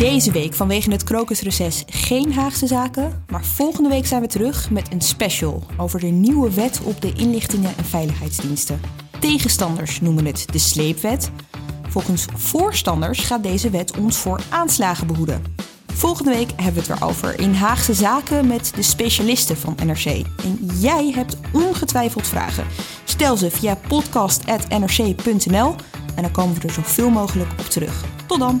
Deze week vanwege het krokusreces geen Haagse zaken, maar volgende week zijn we terug met een special over de nieuwe wet op de inlichtingen en veiligheidsdiensten. Tegenstanders noemen het de sleepwet. Volgens voorstanders gaat deze wet ons voor aanslagen behoeden. Volgende week hebben we het weer over in Haagse zaken met de specialisten van NRC. En jij hebt ongetwijfeld vragen. Stel ze via podcast.nrc.nl en dan komen we er zoveel mogelijk op terug. Tot dan!